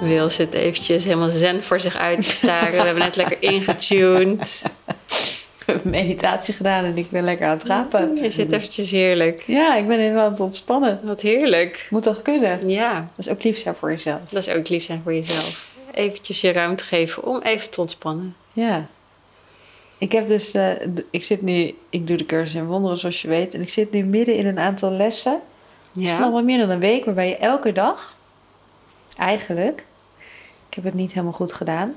Wil zit eventjes helemaal zen voor zich uit te staren. We hebben net lekker ingetuned. Ik heb meditatie gedaan en ik ben lekker aan het rapen. Je zit eventjes heerlijk. Ja, ik ben helemaal aan het ontspannen. Wat heerlijk. Moet toch kunnen? Ja, Dat is ook lief zijn voor jezelf. dat is ook lief zijn voor jezelf. Eventjes je ruimte geven om even te ontspannen. Ja. Ik heb dus, eh, ik zit nu, ik doe de cursus in wonderen zoals je weet. En ik zit nu midden in een aantal lessen. Ja. wat meer dan een week, waarbij je elke dag, eigenlijk, ik heb het niet helemaal goed gedaan,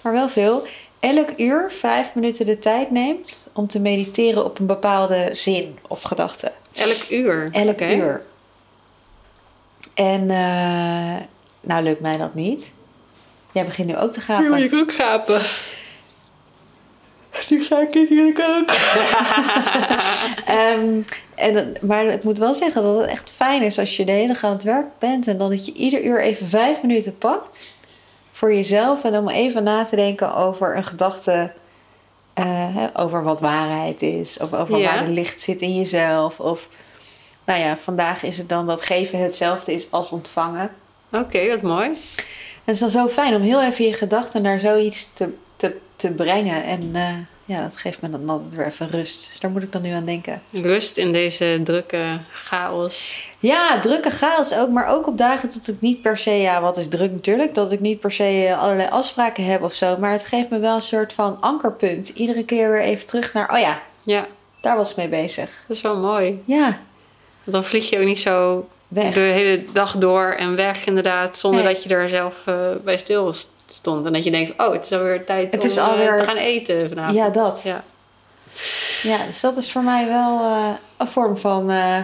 maar wel veel, elk uur vijf minuten de tijd neemt om te mediteren op een bepaalde zin of gedachte. Elk uur. Elk uur. En eh, nou lukt mij dat niet. Jij begint nu ook te gaan. Nu moet ik ook gapen. Nu ga ik natuurlijk ook. Ehm, en, het- maar ik moet wel zeggen dat het echt fijn is als je de hele dag aan het werk bent en dan dat je ieder uur even vijf minuten pakt voor jezelf en om even na te denken over een gedachte, hè, over wat waarheid is, of over Ja. waar de licht zit in jezelf. Of nou ja, vandaag is het dan dat geven hetzelfde is als ontvangen. Oké, wat mooi. En het is dan zo fijn om heel even je gedachten naar zoiets te, te, te brengen. En eh, ja, dat geeft me dan altijd weer even rust. Dus daar moet ik dan nu aan denken. Rust in deze drukke chaos. Ja, drukke chaos ook. Maar ook op dagen dat ik niet per se... Ja, wat is druk natuurlijk. Dat ik niet per se eh, allerlei afspraken heb of zo. Maar het geeft me wel een soort van ankerpunt. Iedere keer weer even terug naar... Oh ja, Ja, daar was ik mee bezig. dat is wel mooi. Ja, Want dan vlieg je ook niet zo weg. de hele dag door en weg inderdaad. Zonder Nee. dat je er zelf eh, bij stil st- stond. En dat je denkt, oh, het is alweer tijd Het om is eh, alweer- te gaan eten vanavond. Ja, dat. Ja. Ja, dus dat is voor mij wel eh, een vorm van eh,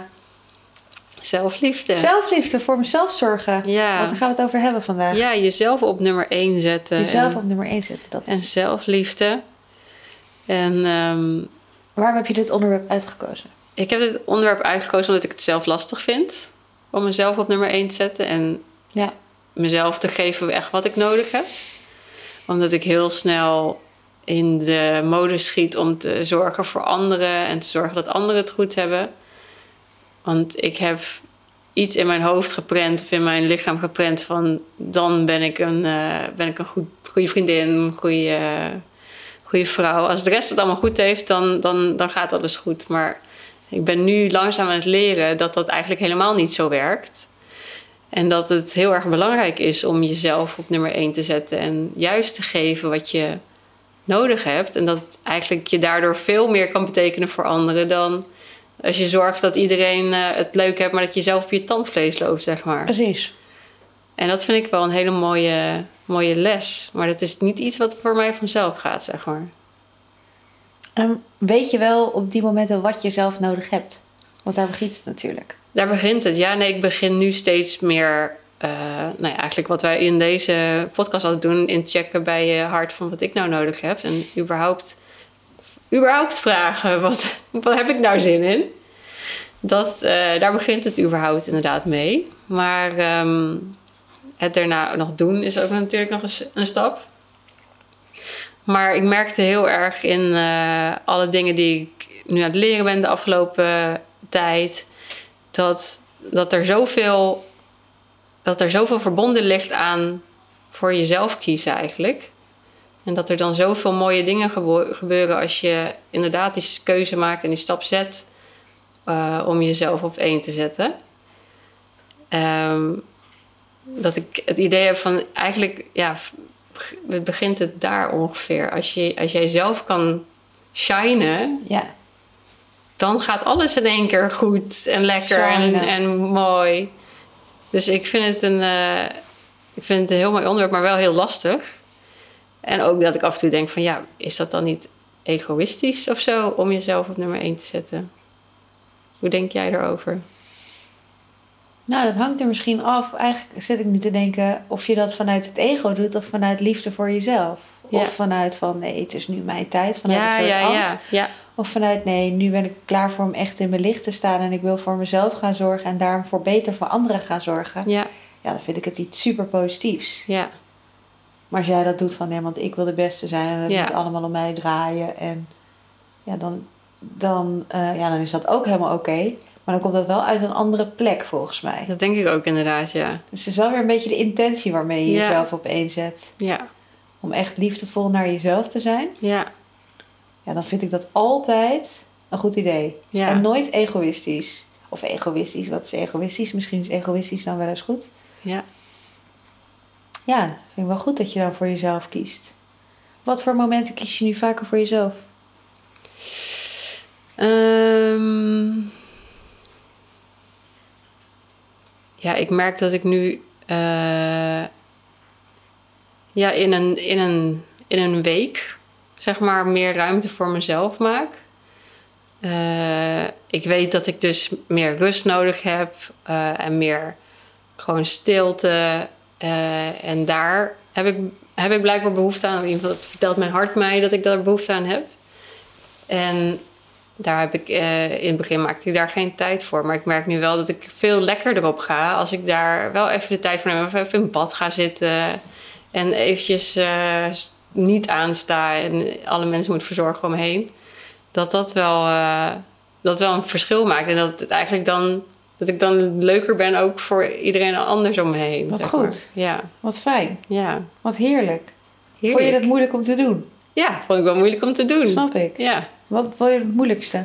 Zelfliefde. zelfliefde. Voor mezelf zorgen. Ja. Want daar gaan we het over hebben vandaag. Ja, jezelf op nummer 1 zetten. Jezelf en, op nummer 1 zetten. Dat en is. zelfliefde. En ehm, Waarom heb je dit onderwerp uitgekozen? ik heb dit onderwerp uitgekozen omdat ik het zelf lastig vind. Om mezelf op nummer 1 te zetten. En Ja. Mezelf te geven echt wat ik nodig heb. Omdat ik heel snel in de mode schiet om te zorgen voor anderen en te zorgen dat anderen het goed hebben. Want ik heb iets in mijn hoofd geprent of in mijn lichaam geprent van dan ben ik een, eh, ben ik een goed, goede vriendin, een goede, goede vrouw. Als de rest het allemaal goed heeft, dan, dan, dan gaat alles goed. Maar ik ben nu langzaam aan het leren dat dat eigenlijk helemaal niet zo werkt. En dat het heel erg belangrijk is om jezelf op nummer 1 te zetten. En juist te geven wat je nodig hebt. En dat eigenlijk je daardoor veel meer kan betekenen voor anderen dan als je zorgt dat iedereen eh, het leuk heeft, maar dat je zelf op je tandvlees loopt, zeg maar. Precies. En dat vind ik wel een hele mooie, mooie les. Maar dat is niet iets wat voor mij vanzelf gaat, zeg maar. En weet je wel op die momenten wat je zelf nodig hebt? Want daar begint het natuurlijk. Daar begint het. Ja, nee, ik begin nu steeds meer. eh, nou ja, eigenlijk wat wij in deze podcast altijd doen, in checken bij je hart van wat ik nou nodig heb. En überhaupt, überhaupt vragen, wat, wat heb ik nou zin in? Dat, eh, daar begint het überhaupt inderdaad mee. Maar ehm, het daarna nog doen is ook natuurlijk nog eens een stap. Maar ik merkte heel erg in eh, alle dingen die ik nu aan het leren ben de afgelopen tijd dat, dat er zoveel dat er zoveel verbonden ligt aan voor jezelf kiezen eigenlijk. En dat er dan zoveel mooie dingen gebeuren als je inderdaad die keuze maakt en die stap zet eh, om jezelf op één te zetten. Ehm, dat ik het idee heb van eigenlijk, ja, begint het daar ongeveer. Als, je, als jij zelf kan shinen, Ja. Dan gaat alles in één keer goed en lekker en, en mooi. Dus ik vind het een, eh, ik vind het een heel mooi onderwerp, maar wel heel lastig. En ook dat ik af en toe denk van ja, is dat dan niet egoïstisch of zo om jezelf op nummer 1 te zetten? Hoe denk jij daarover? Nou, dat hangt er misschien af. Eigenlijk zit ik nu te denken of je dat vanuit het ego doet of vanuit liefde voor jezelf. Ja. Of vanuit van nee, het is nu mijn tijd. Vanuit ja, een soort ja, angst. ja, ja. Of vanuit nee, nu ben ik klaar voor om echt in mijn licht te staan en ik wil voor mezelf gaan zorgen en daarvoor beter voor anderen gaan zorgen. Ja, Ja, dan vind ik het iets super positiefs. ja, Maar als jij dat doet van nee, want ik wil de beste zijn en het Ja. moet allemaal om mij draaien en ja, dan, dan, eh, ja, dan is dat ook helemaal oké. Maar dan komt dat wel uit een andere plek volgens mij. dat denk ik ook inderdaad, ja. Dus het is wel weer een beetje de intentie waarmee je Ja. jezelf op één zet. Ja, Om echt liefdevol naar jezelf te zijn. ja, Ja, dan vind ik dat altijd een goed idee. ja. En nooit egoïstisch. Of egoïstisch, wat is egoïstisch? Misschien is egoïstisch dan wel eens goed. ja. Ja, vind ik wel goed dat je dan voor jezelf kiest. Wat voor momenten kies je nu vaker voor jezelf? Ehm, ja, ik merk dat ik nu eh, ja, in, een, in, een, in een week zeg maar meer ruimte voor mezelf maak. Eh, ik weet dat ik dus meer rust nodig heb eh, en meer gewoon stilte. Eh, en daar heb ik, heb ik blijkbaar behoefte aan. In ieder geval, dat vertelt mijn hart mij dat ik daar behoefte aan heb. En daar heb ik, in het begin maakte ik daar geen tijd voor. Maar ik merk nu wel dat ik veel lekkerder op ga. Als ik daar wel even de tijd voor neem. Even in bad ga zitten. En eventjes niet aansta. En alle mensen moet verzorgen om me heen. Dat dat wel, eh, dat wel een verschil maakt. En dat het eigenlijk dan... Dat ik dan leuker ben ook voor iedereen anders om me heen. Wat maar. goed. Ja, Wat fijn. ja. Wat heerlijk. Heerlijk. Vond je dat moeilijk om te doen? Ja, vond ik wel moeilijk om te doen. Snap ik. Ja. Wat vond je het moeilijkste?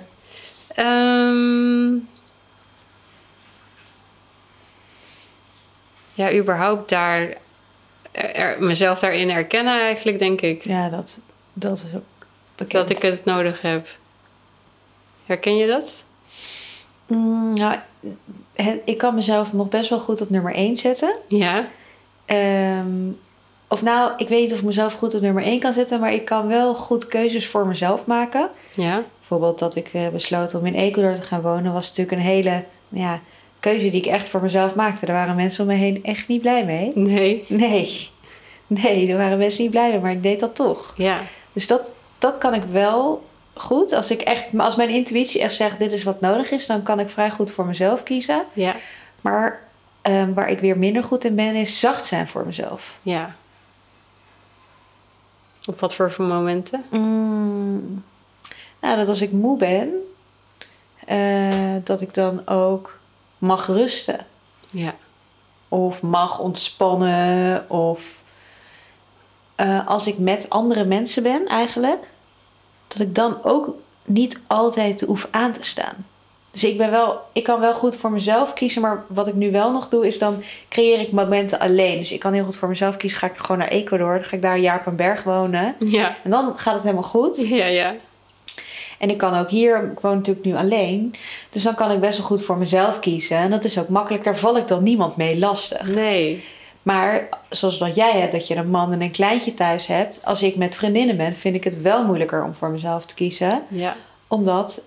Ehm, ja, überhaupt daar er- mezelf daarin herkennen eigenlijk, denk ik. Ja, dat, dat is bekend. Dat ik het nodig heb. Herken je dat? Mm, nou, ik kan mezelf nog best wel goed op nummer 1 zetten. Ja. Ehm, of nou, ik weet niet of ik mezelf goed op nummer 1 kan zetten, maar ik kan wel goed keuzes voor mezelf maken. Ja. Bijvoorbeeld dat ik eh, besloten om in Ecuador te gaan wonen, was natuurlijk een hele ja, keuze die ik echt voor mezelf maakte. Daar waren mensen om me heen echt niet blij mee. Nee. Nee, nee, daar waren mensen niet blij mee, maar ik deed dat toch. Ja. Dus dat, dat kan ik wel goed. Als, ik echt, maar als mijn intuïtie echt zegt, dit is wat nodig is, dan kan ik vrij goed voor mezelf kiezen. Ja. Maar ehm, waar ik weer minder goed in ben, is zacht zijn voor mezelf. Ja. Op wat voor momenten? Mm. Nou, dat als ik moe ben, eh, dat ik dan ook mag rusten. Ja. Of mag ontspannen. Of eh, als ik met andere mensen ben eigenlijk, dat ik dan ook niet altijd hoef aan te staan. Dus ik, ben wel, ik kan wel goed voor mezelf kiezen, maar wat ik nu wel nog doe, is dan creëer ik momenten alleen. Dus ik kan heel goed voor mezelf kiezen. Ga ik gewoon naar Ecuador, dan ga ik daar een jaar op een berg wonen. Ja. En dan gaat het helemaal goed. Ja, ja. En ik kan ook hier, ik woon natuurlijk nu alleen. Dus dan kan ik best wel goed voor mezelf kiezen. En dat is ook makkelijk. Daar val ik dan niemand mee lastig. Nee. Maar zoals dat jij hebt, dat je een man en een kleintje thuis hebt. Als ik met vriendinnen ben, vind ik het wel moeilijker om voor mezelf te kiezen. Ja. Omdat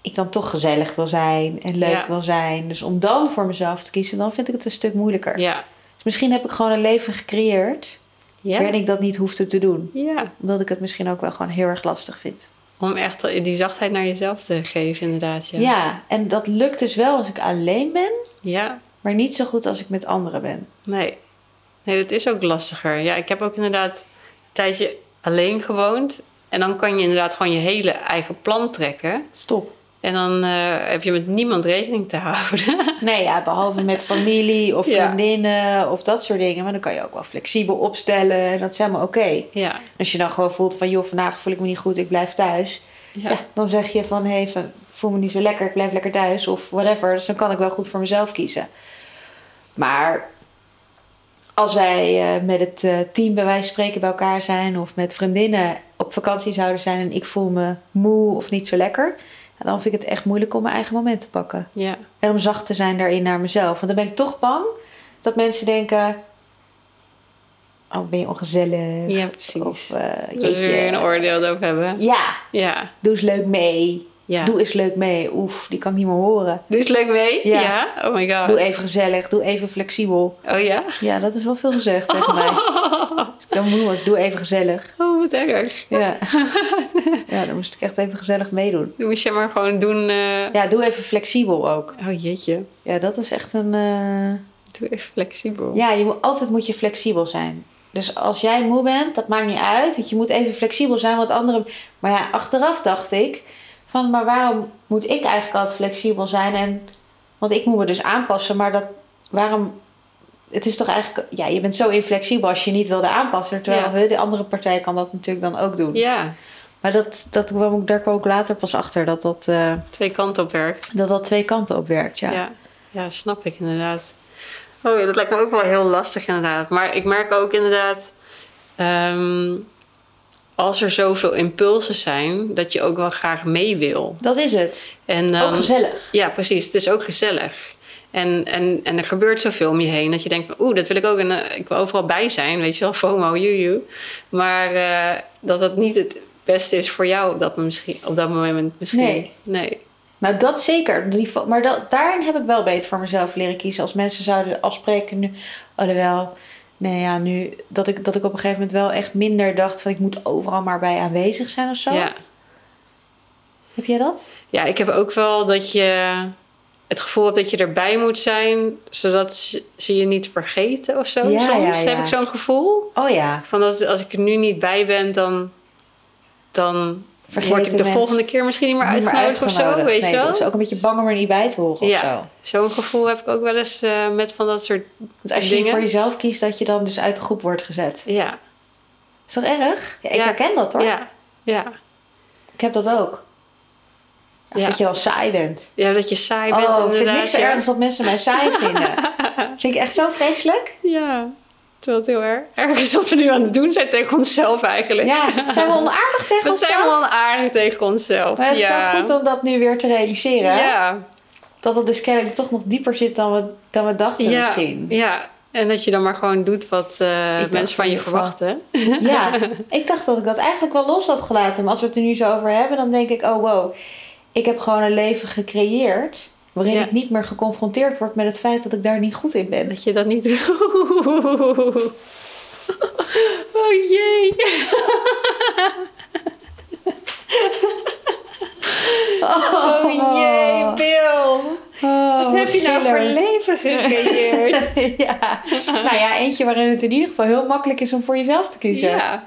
ik dan toch gezellig wil zijn en leuk Ja. wil zijn. Dus om dan voor mezelf te kiezen, dan vind ik het een stuk moeilijker. Ja. Dus misschien heb ik gewoon een leven gecreëerd Ja. waarin ik dat niet hoefde te doen. Ja. Omdat ik het misschien ook wel gewoon heel erg lastig vind. Om echt die zachtheid naar jezelf te geven, inderdaad. Ja. Ja, en dat lukt dus wel als ik alleen ben, Ja. maar niet zo goed als ik met anderen ben. Nee. Nee, dat is ook lastiger. Ja, ik heb ook inderdaad een tijdje alleen gewoond. En dan kan je inderdaad gewoon je hele eigen plan trekken. Stop. En dan eh, heb je met niemand rekening te houden. Nee, ja, behalve met familie of Ja. vriendinnen of dat soort dingen. Maar dan kan je ook wel flexibel opstellen en dat is helemaal oké. ja. Als je dan gewoon voelt van, joh, vanavond voel ik me niet goed, ik blijf thuis. Ja. Ja, dan zeg je van, hé, hey, voel me niet zo lekker, ik blijf lekker thuis of whatever. Dus dan kan ik wel goed voor mezelf kiezen. Maar als wij eh, met het eh, team bij wijze van spreken bij elkaar zijn of met vriendinnen op vakantie zouden zijn en ik voel me moe of niet zo lekker, dan vind ik het echt moeilijk om mijn eigen moment te pakken. Ja. En om zacht te zijn daarin naar mezelf. Want dan ben ik toch bang dat mensen denken: Oh, ben je ongezellig? Ja, precies. Of, Dat we weer een oordeel erop hebben. Ja, Ja. doe eens leuk mee. Ja. Doe eens leuk mee. Oef, die kan ik niet meer horen. Doe eens leuk mee? Ja. Ja. Oh my god. Doe even gezellig. Doe even flexibel. Oh ja? Ja, dat is wel veel gezegd tegen mij. Als ik dan moe was, doe even gezellig. Oh, wat erg. Ja. ja, dan moest ik echt even gezellig meedoen. Dan moest je maar gewoon doen... eh, Ja, doe even flexibel ook. Oh jeetje. Ja, dat is echt een... eh, Doe even flexibel. Ja, je moet, altijd moet je flexibel zijn. Dus als jij moe bent, dat maakt niet uit. Want je moet even flexibel zijn, want anderen... Maar ja, achteraf dacht ik... Van, maar waarom moet ik eigenlijk altijd flexibel zijn? En, want ik moet me dus aanpassen, maar dat... Waarom... Het is toch eigenlijk... Ja, je bent zo inflexibel als je niet wilde aanpassen. Terwijl Ja. de andere partij kan dat natuurlijk dan ook doen. Ja, Maar dat, dat kwam, ik- daar kwam ik later pas achter. Dat dat, eh, twee kanten op werkt. dat, dat twee kanten op werkt, ja. Ja. ja. snap ik inderdaad. Oh dat lijkt me ook wel heel lastig inderdaad. Maar ik merk ook inderdaad... ehm, als er zoveel impulsen zijn, dat je ook wel graag mee wil. Dat is het. En Ook dan, gezellig. Ja, precies. Het is ook gezellig. En, en, en er gebeurt zoveel om je heen dat je denkt van... oeh, dat wil ik ook. En eh, ik wil overal bij zijn, weet je wel. FOMO, juju. Maar eh, dat dat niet het beste is voor jou op dat, misschien, op dat moment misschien. Nee. Nee. Nou, dat zeker. Die, maar dat, daarin heb ik wel beter voor mezelf leren kiezen. Als mensen zouden afspreken nu... Alhoewel, nee ja, nu... Dat ik, dat ik op een gegeven moment wel echt minder dacht... van ik moet overal maar bij aanwezig zijn of zo. Ja. Heb jij dat? ja, ik heb ook wel dat je het gevoel hebt dat je erbij moet zijn... zodat ze, je niet vergeten of zo. Ja, Soms ja, heb ik zo'n gevoel. Oh ja. Van dat als ik er nu niet bij ben, dan... dan Vergeten word ik de volgende keer misschien niet meer Niet meer uitgenodigd of zo, weet nee, je wel? dat is ook een beetje bang om er niet bij te horen of zo. Ja, zo'n gevoel heb ik ook wel eens eh, met van dat soort Want als je dingen. voor jezelf kiest, dat je dan dus uit de groep wordt gezet. Ja, Is dat erg? Ja, ik Ja. herken dat hoor. ja, ja. Ik heb dat ook. Of Ja. dat je wel saai bent. Ja, dat je saai bent oh, ik vind niks zo ja. erg als dat mensen mij saai vinden. vind ik echt zo vreselijk. Ja, terwijl het heel erg erg is wat we nu aan het doen zijn tegen onszelf eigenlijk. Ja, zijn we onaardig tegen Dat zijn we wel aardig tegen onszelf. Maar het is ja. wel goed om dat nu weer te realiseren. Ja, Dat het dus kennelijk toch nog dieper zit dan we, dan we dachten ja, misschien. ja. En dat je dan maar gewoon doet wat eh, mensen van je verwachten. Ja, ik dacht dat ik dat eigenlijk wel los had gelaten. Maar als we het er nu zo over hebben, dan denk ik... Oh wow, ik heb gewoon een leven gecreëerd... waarin Ja. ik niet meer geconfronteerd word met het feit dat ik daar niet goed in ben. Dat je dat niet doet. Oh jee. Oh jee, Bill. Oh, Wat heb je nou voor leven gecreëerd? ja. Nou ja, eentje waarin het in ieder geval heel makkelijk is om voor jezelf te kiezen. Ja.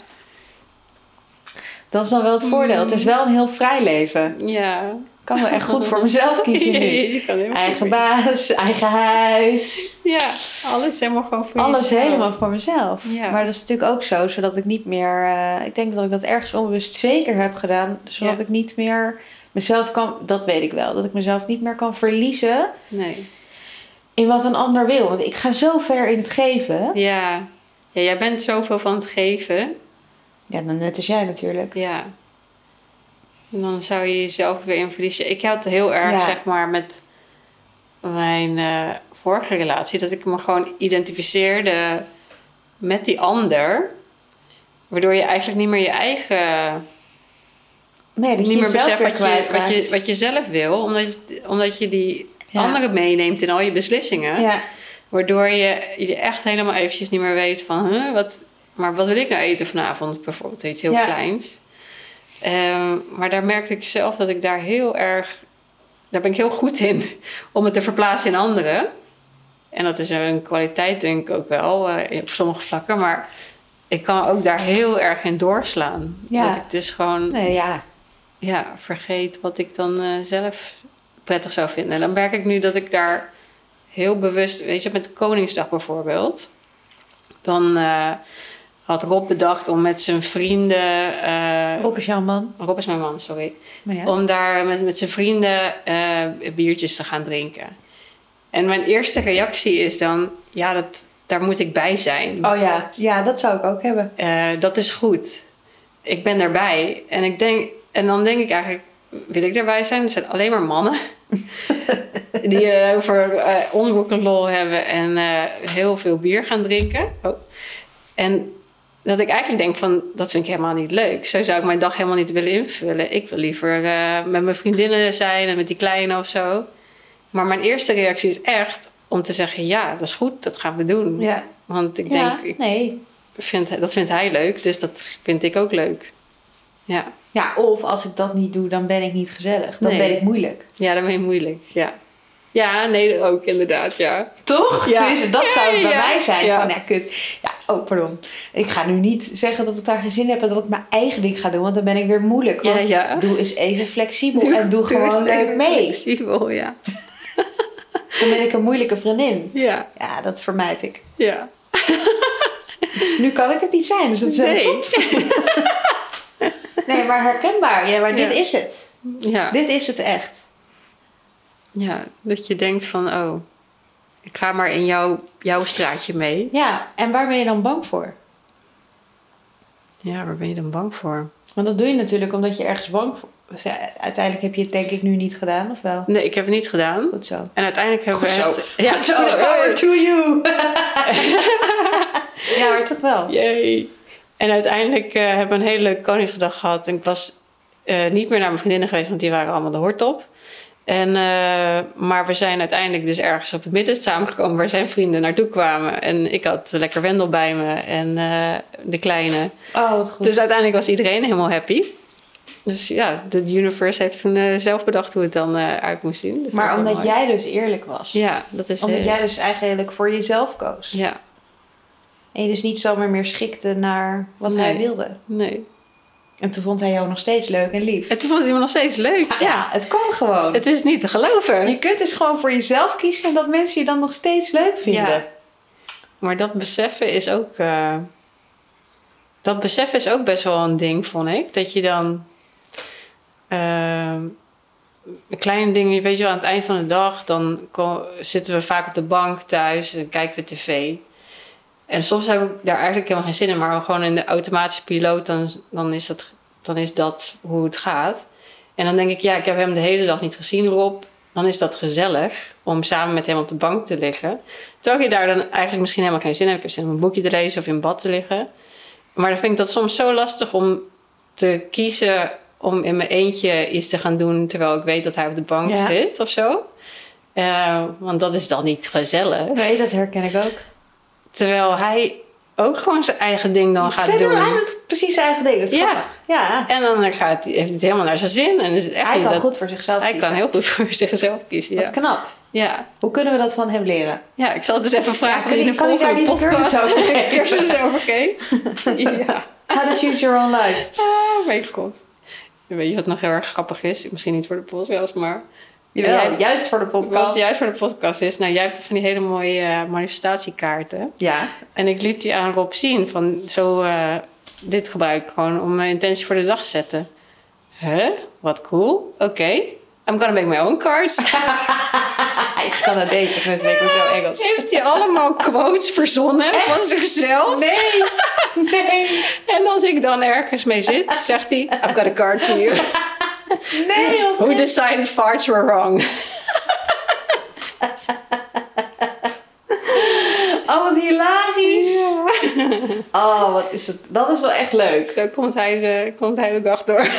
Dat is dan wel het voordeel. Het is wel een heel vrij leven. Ja. Ik kan wel echt goed voor mezelf kiezen nu. Je kan helemaal Eigen baas, eigen huis. Ja, alles helemaal gewoon voor Alles jezelf. helemaal voor mezelf. Ja. Maar dat is natuurlijk ook zo, zodat ik niet meer... eh, ik denk dat ik dat ergens onbewust zeker heb gedaan. Zodat Ja. ik niet meer mezelf kan... Dat weet ik wel. Dat ik mezelf niet meer kan verliezen Nee. in wat een ander wil. Want ik ga zo ver in het geven. Ja. ja, jij bent zoveel van het geven. Ja, dan net als jij natuurlijk. Ja. Dan zou je jezelf weer in verliezen. Ik had heel erg, Ja. zeg maar, met mijn eh, vorige relatie... dat ik me gewoon identificeerde met die ander. Waardoor je eigenlijk niet meer je eigen... Nee, niet je meer beseft wat je, wat, je, wat je zelf wil. Omdat je, omdat je die Ja. anderen meeneemt in al je beslissingen. Ja, Waardoor je, je echt helemaal eventjes niet meer weet van... Huh, wat, maar wat wil ik nou eten vanavond? Bijvoorbeeld iets heel Ja. kleins. Ehm, maar daar merkte ik zelf dat ik daar heel erg... Daar ben ik heel goed in. Om het te verplaatsen in anderen. En dat is een kwaliteit denk ik ook wel. eh, op sommige vlakken. Maar ik kan ook daar heel erg in doorslaan. Ja. Dat ik dus gewoon nee, ja. ja, vergeet wat ik dan eh, zelf prettig zou vinden. En dan merk ik nu dat ik daar heel bewust, weet je, met Koningsdag bijvoorbeeld. Dan eh, had Rob bedacht om met zijn vrienden. eh, Rob is jouw man. Rob is mijn man, sorry. Ja. Om daar met, met zijn vrienden eh, biertjes te gaan drinken. En mijn eerste reactie is dan: ja, dat, daar moet ik bij zijn. Oh ja. ja, dat zou ik ook hebben. Eh, dat is goed. Ik ben daarbij. En, ik denk, en dan denk ik eigenlijk, wil ik daarbij zijn? Er zijn alleen maar mannen. die eh, over onbroken lol hebben en heel veel bier gaan drinken. Oh. En dat ik eigenlijk denk van, dat vind ik helemaal niet leuk. Zo zou ik mijn dag helemaal niet willen invullen. Ik wil liever eh, met mijn vriendinnen zijn en met die kleine of zo. Maar mijn eerste reactie is echt om te zeggen, ja, dat is goed, dat gaan we doen. Ja. Want ik Ja, denk, ik nee. vind, dat vindt hij leuk, dus dat vind ik ook leuk. Ja, Ja, of als ik dat niet doe, dan ben ik niet gezellig. Dan Nee. ben ik moeilijk. ja dat ben je moeilijk. Ja, ja nee, ook inderdaad, ja. Toch? Ja. Dat zou het bij Ja, mij zijn. ja. Van, ja, kut. Ja, oh, pardon. Ik ga nu niet zeggen dat ik daar geen zin in heb en dat ik mijn eigen ding ga doen. Want dan ben ik weer moeilijk. Want ja. doe eens even flexibel en doe gewoon leuk mee. Flexibel, ja. Dan ben ik een moeilijke vriendin. Ja, Ja, dat vermijd ik. ja. Nu kan ik het niet zijn, dus dat is Nee. top. Nee, maar herkenbaar. Ja, maar dit is het. Ja. Dit is het echt. Ja, dat je denkt van, oh, ik ga maar in jouw, jouw straatje mee. Ja, en waar ben je dan bang voor? Ja, waar ben je dan bang voor? Want dat doe je natuurlijk omdat je ergens bang voor Uiteindelijk heb je het denk ik nu niet gedaan, of wel? Nee, ik heb het niet gedaan. Goed zo. En uiteindelijk hebben Goed we het... Ja, Goed zo, power to you! ja, maar toch wel. Yay. En uiteindelijk eh, hebben we een hele leuke Koningsdag gehad. En ik was eh, niet meer naar mijn vriendinnen geweest, want die waren allemaal de hortop. En, eh, maar we zijn uiteindelijk dus ergens op het midden samengekomen waar zijn vrienden naartoe kwamen. En ik had lekker Wendel bij me en eh, de kleine. Oh, wat goed. Dus uiteindelijk was iedereen helemaal happy. Dus ja, de universe heeft toen eh, zelf bedacht hoe het dan uit moest zien. Dus maar omdat jij dus eerlijk was. Ja, dat is... Omdat jij dus eigenlijk voor jezelf koos. Ja, En je dus niet zomaar meer schikte naar wat Nee. hij wilde. nee. En toen vond hij jou nog steeds leuk en lief. En toen vond hij me nog steeds leuk. Ja, Ja, het kan gewoon. het is niet te geloven. Je kunt dus gewoon voor jezelf kiezen en dat mensen je dan nog steeds leuk vinden. Ja. Maar dat beseffen is ook. eh, dat beseffen is ook best wel een ding, vond ik. Dat je dan. ehm, kleine dingen, weet je wel, aan het eind van de dag, dan zitten we vaak op de bank thuis en kijken we tv. En soms heb ik daar eigenlijk helemaal geen zin in, maar gewoon in de automatische piloot, dan, dan, is, dat, dan is dat hoe het gaat. En dan denk ik, ja, ik heb hem de hele dag niet gezien, Rob. Dan is dat gezellig om samen met hem op de bank te liggen. Terwijl je daar dan eigenlijk misschien helemaal geen zin in hebt. Ik heb zin om een boekje te lezen of in bad te liggen. Maar dan vind ik dat soms zo lastig om te kiezen om in mijn eentje iets te gaan doen terwijl ik weet dat hij op de bank Ja. zit of zo. Eh, want dat is dan niet gezellig. Nee, dat herken ik ook. Terwijl hij ook gewoon zijn eigen ding dan gaat Zij doen. Hij doet precies zijn eigen ding. Dat is Ja. grappig. Ja. En dan gaat hij, heeft hij het helemaal naar zijn zin. En is echt Hij kan dat- goed voor zichzelf hij kiezen. kan heel goed voor zichzelf kiezen. Wat Ja. knap. Ja. Hoe kunnen we dat van hem leren? ja, ik zal het dus even vragen kan in de volgende podcast. Een cursus over geven. ja. How to choose your own life. Ah, mijn god. Weet je wat nog heel erg grappig is? Misschien niet voor de podcast, maar... Ja, Ja. juist voor de Wat podcast. juist voor de podcast is... Nou, jij hebt van die hele mooie eh, manifestatiekaarten. Ja. En ik liet die aan Rob zien van zo... eh, dit gebruik ik gewoon om mijn intentie voor de dag te zetten. Huh? Wat cool. Oké. I'm gonna make my own cards. Hij is Canadees, dus ik ben zo Engels. Heeft hij allemaal quotes verzonnen van zichzelf. Nee. Nee. En als ik dan ergens mee zit, zegt hij... I've got a card for you. Nee. Who decided farts were wrong? Oh, wat hilarisch. Oh, wat is het. Dat is wel echt leuk. Zo komt hij, de, komt hij de dag door.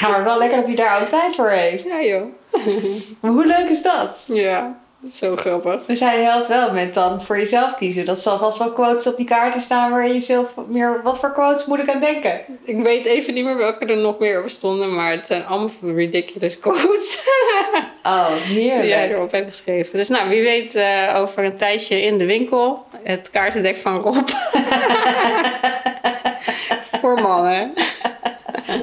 Maar wel lekker dat hij daar ook tijd voor heeft. Ja, joh. Maar hoe leuk is dat? Ja, zo grappig. Dus hij helpt wel met dan voor jezelf kiezen. Dat zal vast wel quotes op die kaarten staan waar je zelf meer... Wat voor quotes moet ik aan denken? Ik weet even niet meer welke er nog meer op stonden, maar het zijn allemaal ridiculous quotes Oh, heerlijk. die hij erop heeft geschreven. Dus nou, wie weet eh, over een tijdje in de winkel het kaartendek van Rob. Voor mannen.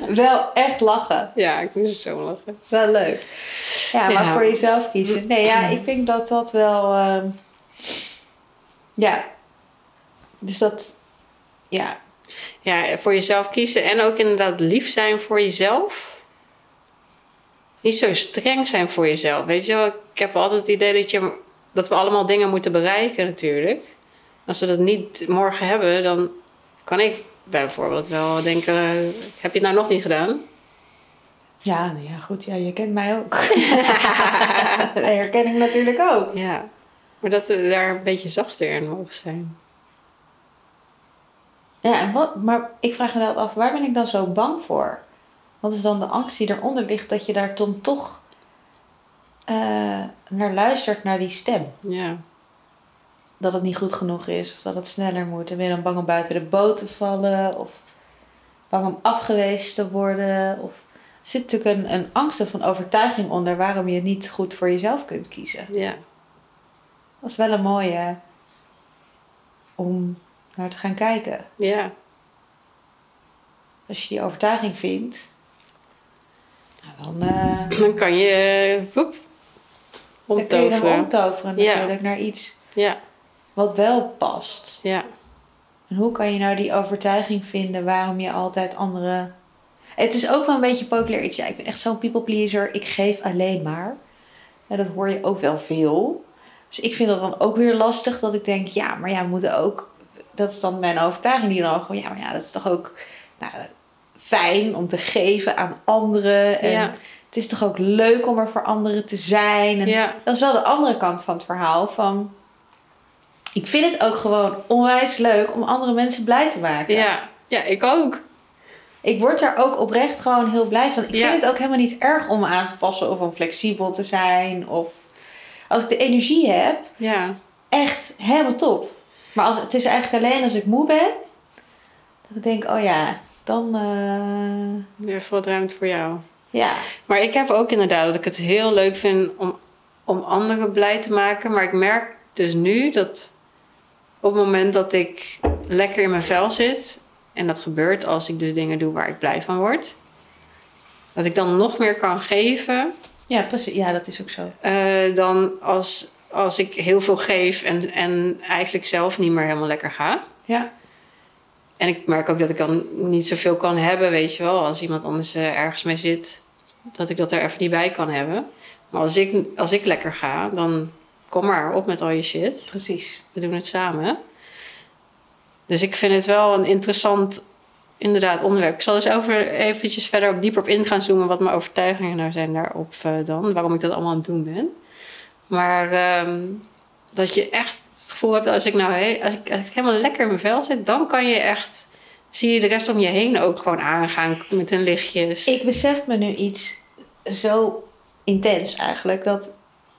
Wel echt lachen. Ja, ik moest zo lachen. Wel leuk. Ja, maar Ja. voor jezelf kiezen. Nee, ja, ik denk dat dat wel... ehm, ja. Dus dat... Ja. Ja, voor jezelf kiezen en ook inderdaad lief zijn voor jezelf. Niet zo streng zijn voor jezelf. Weet je wel, ik heb altijd het idee dat, je, dat we allemaal dingen moeten bereiken natuurlijk. Als we dat niet morgen hebben, dan kan ik bijvoorbeeld wel denken... Heb je het nou nog niet gedaan? Ja, nou ja, goed. Ja, je kent mij ook. dat herken ik natuurlijk ook. Ja, maar dat we daar een beetje zachter in mogen zijn. Ja, en wat, maar ik vraag me wel af, waar ben ik dan zo bang voor? Wat is dan de angst die eronder ligt dat je daar dan toch eh, naar luistert, naar die stem? Ja. Dat het niet goed genoeg is, of dat het sneller moet. En ben je dan bang om buiten de boot te vallen, of bang om afgewezen te worden? Of... Er zit natuurlijk een, een angst of een overtuiging onder waarom je niet goed voor jezelf kunt kiezen. Ja. Dat is wel een mooie om naar te gaan kijken. Ja. Als je die overtuiging vindt, nou dan, eh, Dan kan je... eh, Woep, dan kun je hem omtoveren. omtoveren Ja. natuurlijk naar iets Ja. wat wel past. Ja. En hoe kan je nou die overtuiging vinden waarom je altijd andere... Het is ook wel een beetje populair iets. Ja, ik ben echt zo'n people pleaser. Ik geef alleen maar. En dat hoor je ook wel veel. Dus ik vind dat dan ook weer lastig. Dat ik denk, ja, maar ja, we moeten ook... Dat is dan mijn overtuiging die dan ook... Ja, maar ja, dat is toch ook nou, fijn om te geven aan anderen. En Ja. het is toch ook leuk om er voor anderen te zijn. En Ja. dat is wel de andere kant van het verhaal. Van, ik vind het ook gewoon onwijs leuk om andere mensen blij te maken. Ja. Ja, ik ook. Ik word daar ook oprecht gewoon heel blij van. Ik Ja. vind het ook helemaal niet erg om me aan te passen of om flexibel te zijn. Of als ik de energie heb, Ja. echt helemaal top. Maar als, het is eigenlijk alleen als ik moe ben, dat ik denk, oh ja, dan eh, Weer wat ruimte voor jou. ja. Maar ik heb ook inderdaad dat ik het heel leuk vind om, om anderen blij te maken. Maar ik merk dus nu dat op het moment dat ik lekker in mijn vel zit... en dat gebeurt als ik dus dingen doe waar ik blij van word... dat ik dan nog meer kan geven Ja, precies. Ja, dat is ook zo. eh, dan als, als ik heel veel geef en, en eigenlijk zelf niet meer helemaal lekker ga. Ja. En ik merk ook dat ik dan niet zoveel kan hebben, weet je wel. Als iemand anders eh, ergens mee zit, dat ik dat er even niet bij kan hebben. Maar als ik, als ik lekker ga, dan kom maar op met al je shit. Precies. We doen het samen. Dus ik vind het wel een interessant, inderdaad, onderwerp. Ik zal dus over eventjes verder op dieper op in gaan zoomen... wat mijn overtuigingen nou zijn daarop eh, dan. Waarom ik dat allemaal aan het doen ben. Maar ehm, dat je echt het gevoel hebt... als ik nou als ik, als ik helemaal lekker in mijn vel zit... dan kan je echt... zie je de rest om je heen ook gewoon aangaan met hun lichtjes. Ik besef me nu iets zo intens eigenlijk. Dat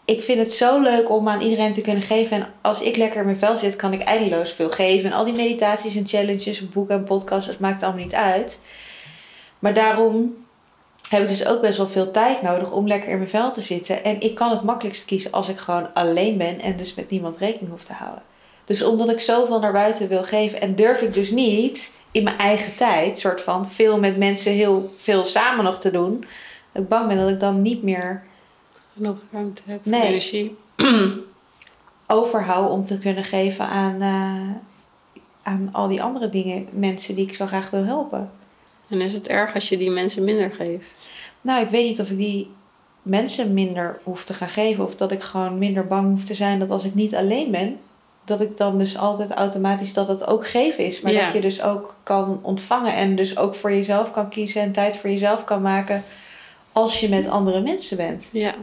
ik vind het zo leuk om aan iedereen te kunnen geven. En als ik lekker in mijn vel zit, kan ik eindeloos veel geven. En al die meditaties en challenges, boeken en podcasts, het maakt allemaal niet uit. Maar daarom heb ik dus ook best wel veel tijd nodig om lekker in mijn vel te zitten. En ik kan het makkelijkst kiezen als ik gewoon alleen ben en dus met niemand rekening hoef te houden. Dus omdat ik zoveel naar buiten wil geven en durf ik dus niet in mijn eigen tijd, soort van veel met mensen heel veel samen nog te doen. Ik bang ben dat ik dan niet meer Genoeg ruimte heb, Nee. energie. overhoud om te kunnen geven aan, eh, aan al die andere dingen, mensen die ik zo graag wil helpen. En is het erg als je die mensen minder geeft? Nou, ik weet niet of ik die mensen minder hoef te gaan geven. Of dat ik gewoon minder bang hoef te zijn dat als ik niet alleen ben, dat ik dan dus altijd automatisch dat het ook geven is. Maar Ja. dat je dus ook kan ontvangen en dus ook voor jezelf kan kiezen en tijd voor jezelf kan maken als je met andere mensen bent. Ja.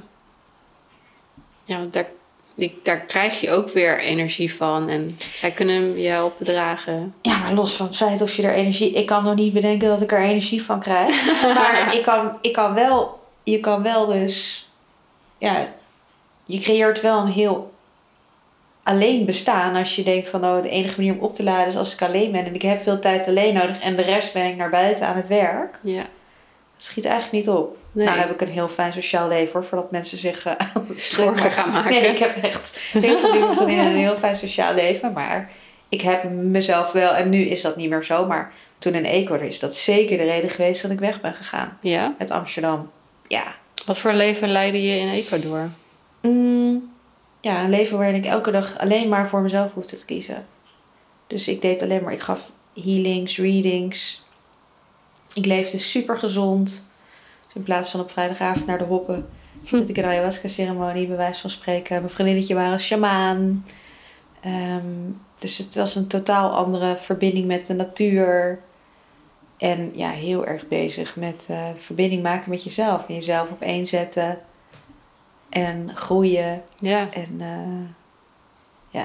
Ja, want daar, die, daar krijg je ook weer energie van. En zij kunnen je helpen dragen. Ja, maar los van het feit of je er energie... Ik kan nog niet bedenken dat ik er energie van krijg. maar ik kan, ik kan wel... Je kan wel dus... Ja, je creëert wel een heel alleen bestaan. Als je denkt van... Oh, de enige manier om op te laden is als ik alleen ben. En ik heb veel tijd alleen nodig. En de rest ben ik naar buiten aan het werk. Ja. Schiet eigenlijk niet op. Nee. Nou heb ik een heel fijn sociaal leven hoor. Voordat mensen zich... eh, Zorgen gaan maken. Nee, ik heb echt heel veel dingen van in een heel fijn sociaal leven. Maar ik heb mezelf wel, en nu is dat niet meer zo, maar toen in Ecuador is dat zeker de reden geweest dat ik weg ben gegaan Ja. uit Amsterdam. Ja. Wat voor leven leidde je in Ecuador? Mm, ja, een leven waarin ik elke dag alleen maar voor mezelf hoefde te kiezen. Dus ik deed alleen maar, ik gaf healings, readings. Ik leefde super gezond. Dus in plaats van op vrijdagavond naar de hoppen, zit ik een ayahuasca ceremonie, bij wijze van spreken. Mijn vriendinnetje waren shamaan. Ehm, dus het was een totaal andere verbinding met de natuur. En ja, heel erg bezig met eh, verbinding maken met jezelf. En jezelf op één zetten. En groeien. Ja. En eh,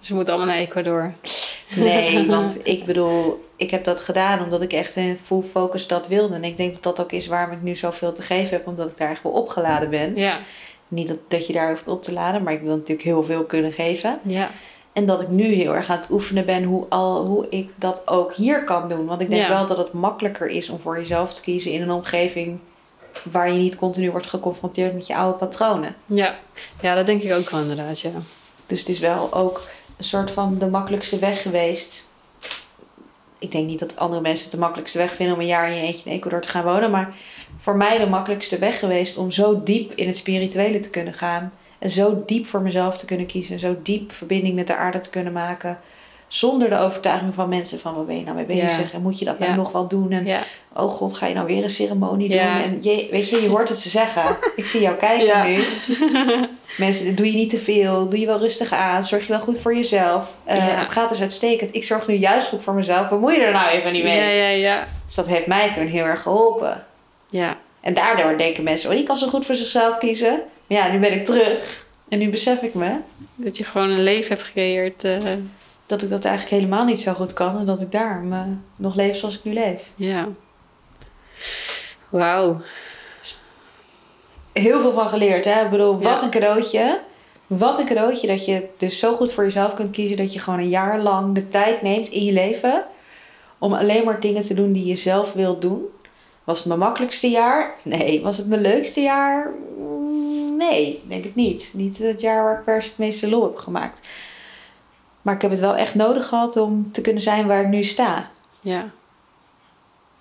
Ze moeten allemaal naar Ecuador. Nee, want ik bedoel, ik heb dat gedaan omdat ik echt in full focus dat wilde. En ik denk dat dat ook is waarom ik nu zoveel te geven heb, omdat ik daar echt wel opgeladen ben. Ja. Niet dat, dat je daar hoeft op te laden, maar ik wil natuurlijk heel veel kunnen geven. Ja. En dat ik nu heel erg aan het oefenen ben hoe, al, hoe ik dat ook hier kan doen. Want ik denk Ja. wel dat het makkelijker is om voor jezelf te kiezen in een omgeving waar je niet continu wordt geconfronteerd met je oude patronen. Ja. ja, dat denk ik ook wel inderdaad, ja. Dus het is wel ook een soort van de makkelijkste weg geweest. Ik denk niet dat andere mensen het de makkelijkste weg vinden om een jaar in je eentje in Ecuador te gaan wonen. Maar voor mij de makkelijkste weg geweest om zo diep in het spirituele te kunnen gaan. En zo diep voor mezelf te kunnen kiezen. Zo diep verbinding met de aarde te kunnen maken. Zonder de overtuiging van mensen van waar ben je nou mee bezig? Ja. En moet je dat nou nog wel doen? En Ja. oh god, ga je nou weer een ceremonie doen? En je, weet je, je hoort het ze zeggen. Ik zie jou kijken Ja. nu. Mensen, doe je niet te veel. Doe je wel rustig aan. Zorg je wel goed voor jezelf. Eh, Ja. Het gaat dus uitstekend. Ik zorg nu juist goed voor mezelf. Bemoei je er nou even niet mee. Ja, ja, ja. Dus dat heeft mij toen heel erg geholpen. Ja. En daardoor denken mensen, oh die kan zo goed voor zichzelf kiezen. Maar ja, nu ben ik terug. En nu besef ik me Dat je gewoon een leven hebt gecreëerd. eh, dat ik dat eigenlijk helemaal niet zo goed kan. En dat ik daarom eh, nog leef zoals ik nu leef. ja. Wauw. Heel veel van geleerd. Hè? Ik bedoel, wat Ja. een cadeautje. Wat een cadeautje dat je dus zo goed voor jezelf kunt kiezen. Dat je gewoon een jaar lang de tijd neemt in je leven. Om alleen maar dingen te doen die je zelf wilt doen. Was het mijn makkelijkste jaar? Nee. Was het mijn leukste jaar? Nee, denk ik niet. Niet het jaar waar ik per se het meeste lol heb gemaakt. Maar ik heb het wel echt nodig gehad om te kunnen zijn waar ik nu sta. Ja.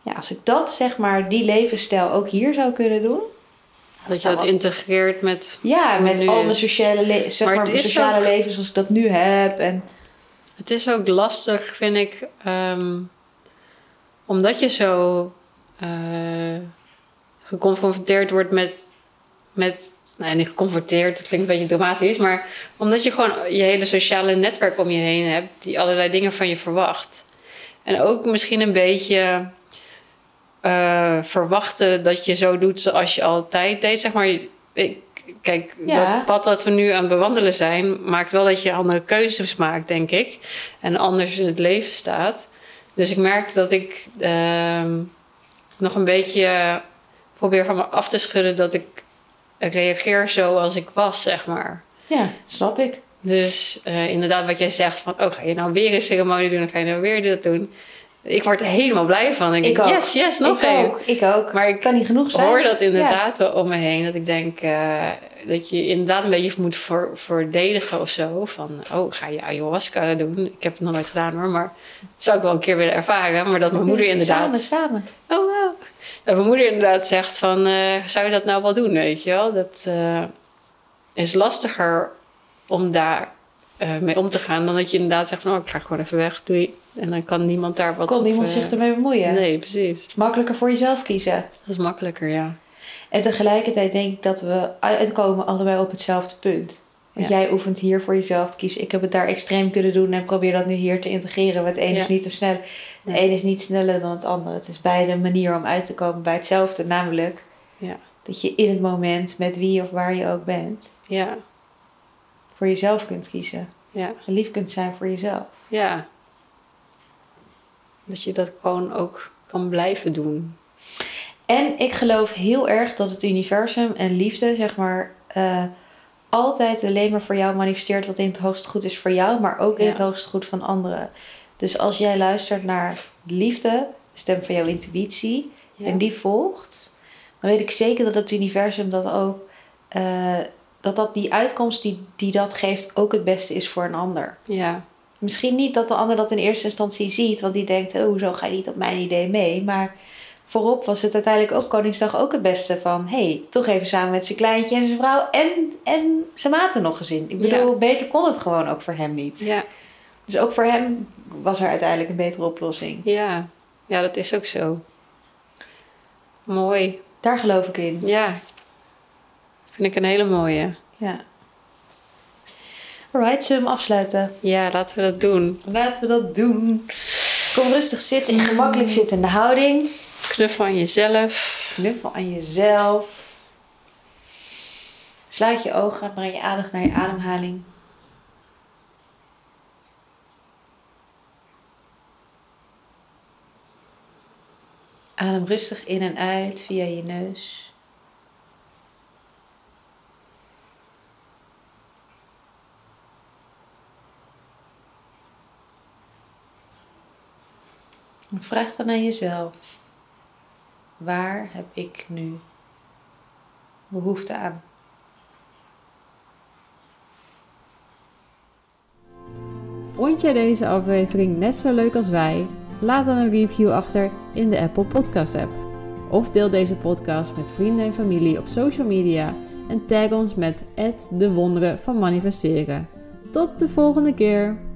Ja, als ik dat, zeg maar, die levensstijl ook hier zou kunnen doen. Dat je dat integreert met... Ja, met nu al mijn sociale, le- zeg Maar mijn sociale ook- leven zoals ik dat nu heb. En Het is ook lastig, vind ik, ehm, omdat je zo eh, geconfronteerd wordt met, met, nou niet geconfronteerd, dat klinkt een beetje dramatisch, maar omdat je gewoon je hele sociale netwerk om je heen hebt die allerlei dingen van je verwacht. En ook misschien een beetje eh, verwachten dat je zo doet zoals je altijd deed, zeg maar. Ik, kijk, Ja. dat pad wat we nu aan het bewandelen zijn, maakt wel dat je andere keuzes maakt, denk ik. En anders in het leven staat. Dus ik merk dat ik ehm, nog een beetje probeer van me af te schudden dat ik reageer zoals ik was, zeg maar. ja, snap ik. Dus eh, inderdaad, wat jij zegt van, oh, ga je nou weer een ceremonie doen? Dan ga je nou weer dit doen. Ik word er helemaal blij van. Ik, Ik denk, ook. yes, yes, nog ik één. ook, ik ook. Maar ik kan niet genoeg zijn. hoor dat inderdaad wel om me heen. Dat ik denk eh, dat je inderdaad een beetje moet voor, verdedigen of zo. Van, oh, ga je ayahuasca doen? Ik heb het nog nooit gedaan hoor, maar dat zou ik wel een keer willen ervaren. Maar dat mijn moeder inderdaad... Samen, samen. Oh, wow. Dat mijn moeder inderdaad zegt van, eh, zou je dat nou wel doen, weet je wel? Dat eh, is lastiger om daar eh, mee om te gaan dan dat je inderdaad zegt van, oh, ik ga gewoon even weg, doei. En dan kan niemand daar wat Kon op, niemand eh, zich ermee bemoeien. Nee, precies. Makkelijker voor jezelf kiezen. Dat is makkelijker, ja. En tegelijkertijd denk ik dat we uitkomen allebei op hetzelfde punt. Want Ja. jij oefent hier voor jezelf te kiezen. Ik heb het daar extreem kunnen doen en probeer dat nu hier te integreren. Want het een Ja. is niet te snel. De Nee. een is niet sneller dan het andere. Het is beide een manier om uit te komen bij hetzelfde. Namelijk Ja. dat je in het moment met wie of waar je ook bent Ja, voor jezelf kunt kiezen. ja, En lief kunt zijn voor jezelf. ja. Dat je dat gewoon ook kan blijven doen. En ik geloof heel erg dat het universum en liefde, zeg maar, eh, altijd alleen maar voor jou manifesteert wat in het hoogst goed is voor jou, maar ook in Ja. het hoogst goed van anderen. Dus als jij luistert naar de liefde, de stem van jouw intuïtie, Ja. en die volgt, dan weet ik zeker dat het universum dat ook, eh, dat dat die uitkomst die, die dat geeft ook het beste is voor een ander. Ja, Misschien niet dat de ander dat in eerste instantie ziet, want die denkt, oh, hoezo ga je niet op mijn idee mee? Maar voorop was het uiteindelijk ook Koningsdag ook het beste van, hey, toch even samen met zijn kleintje en zijn vrouw en, en zijn maten nog gezin. Ik bedoel, Ja. beter kon het gewoon ook voor hem niet. ja, Dus ook voor hem was er uiteindelijk een betere oplossing. ja. Ja, dat is ook zo. Mooi. Daar geloof ik in. Ja. Vind ik een hele mooie. Ja. Alright, zullen we hem afsluiten? Ja, laten we dat doen. Laten we dat doen. Kom rustig zitten in gemakkelijk zittende houding. Knuffel aan jezelf. Knuffel aan jezelf. Sluit je ogen, breng je aandacht naar je ademhaling. Adem rustig in en uit via je neus. Vraag dan aan jezelf: waar heb ik nu behoefte aan? Vond jij deze aflevering net zo leuk als wij? Laat dan een review achter in de Apple Podcast app. Of deel deze podcast met vrienden en familie op social media en tag ons met de wonderen van manifesteren. Tot de volgende keer!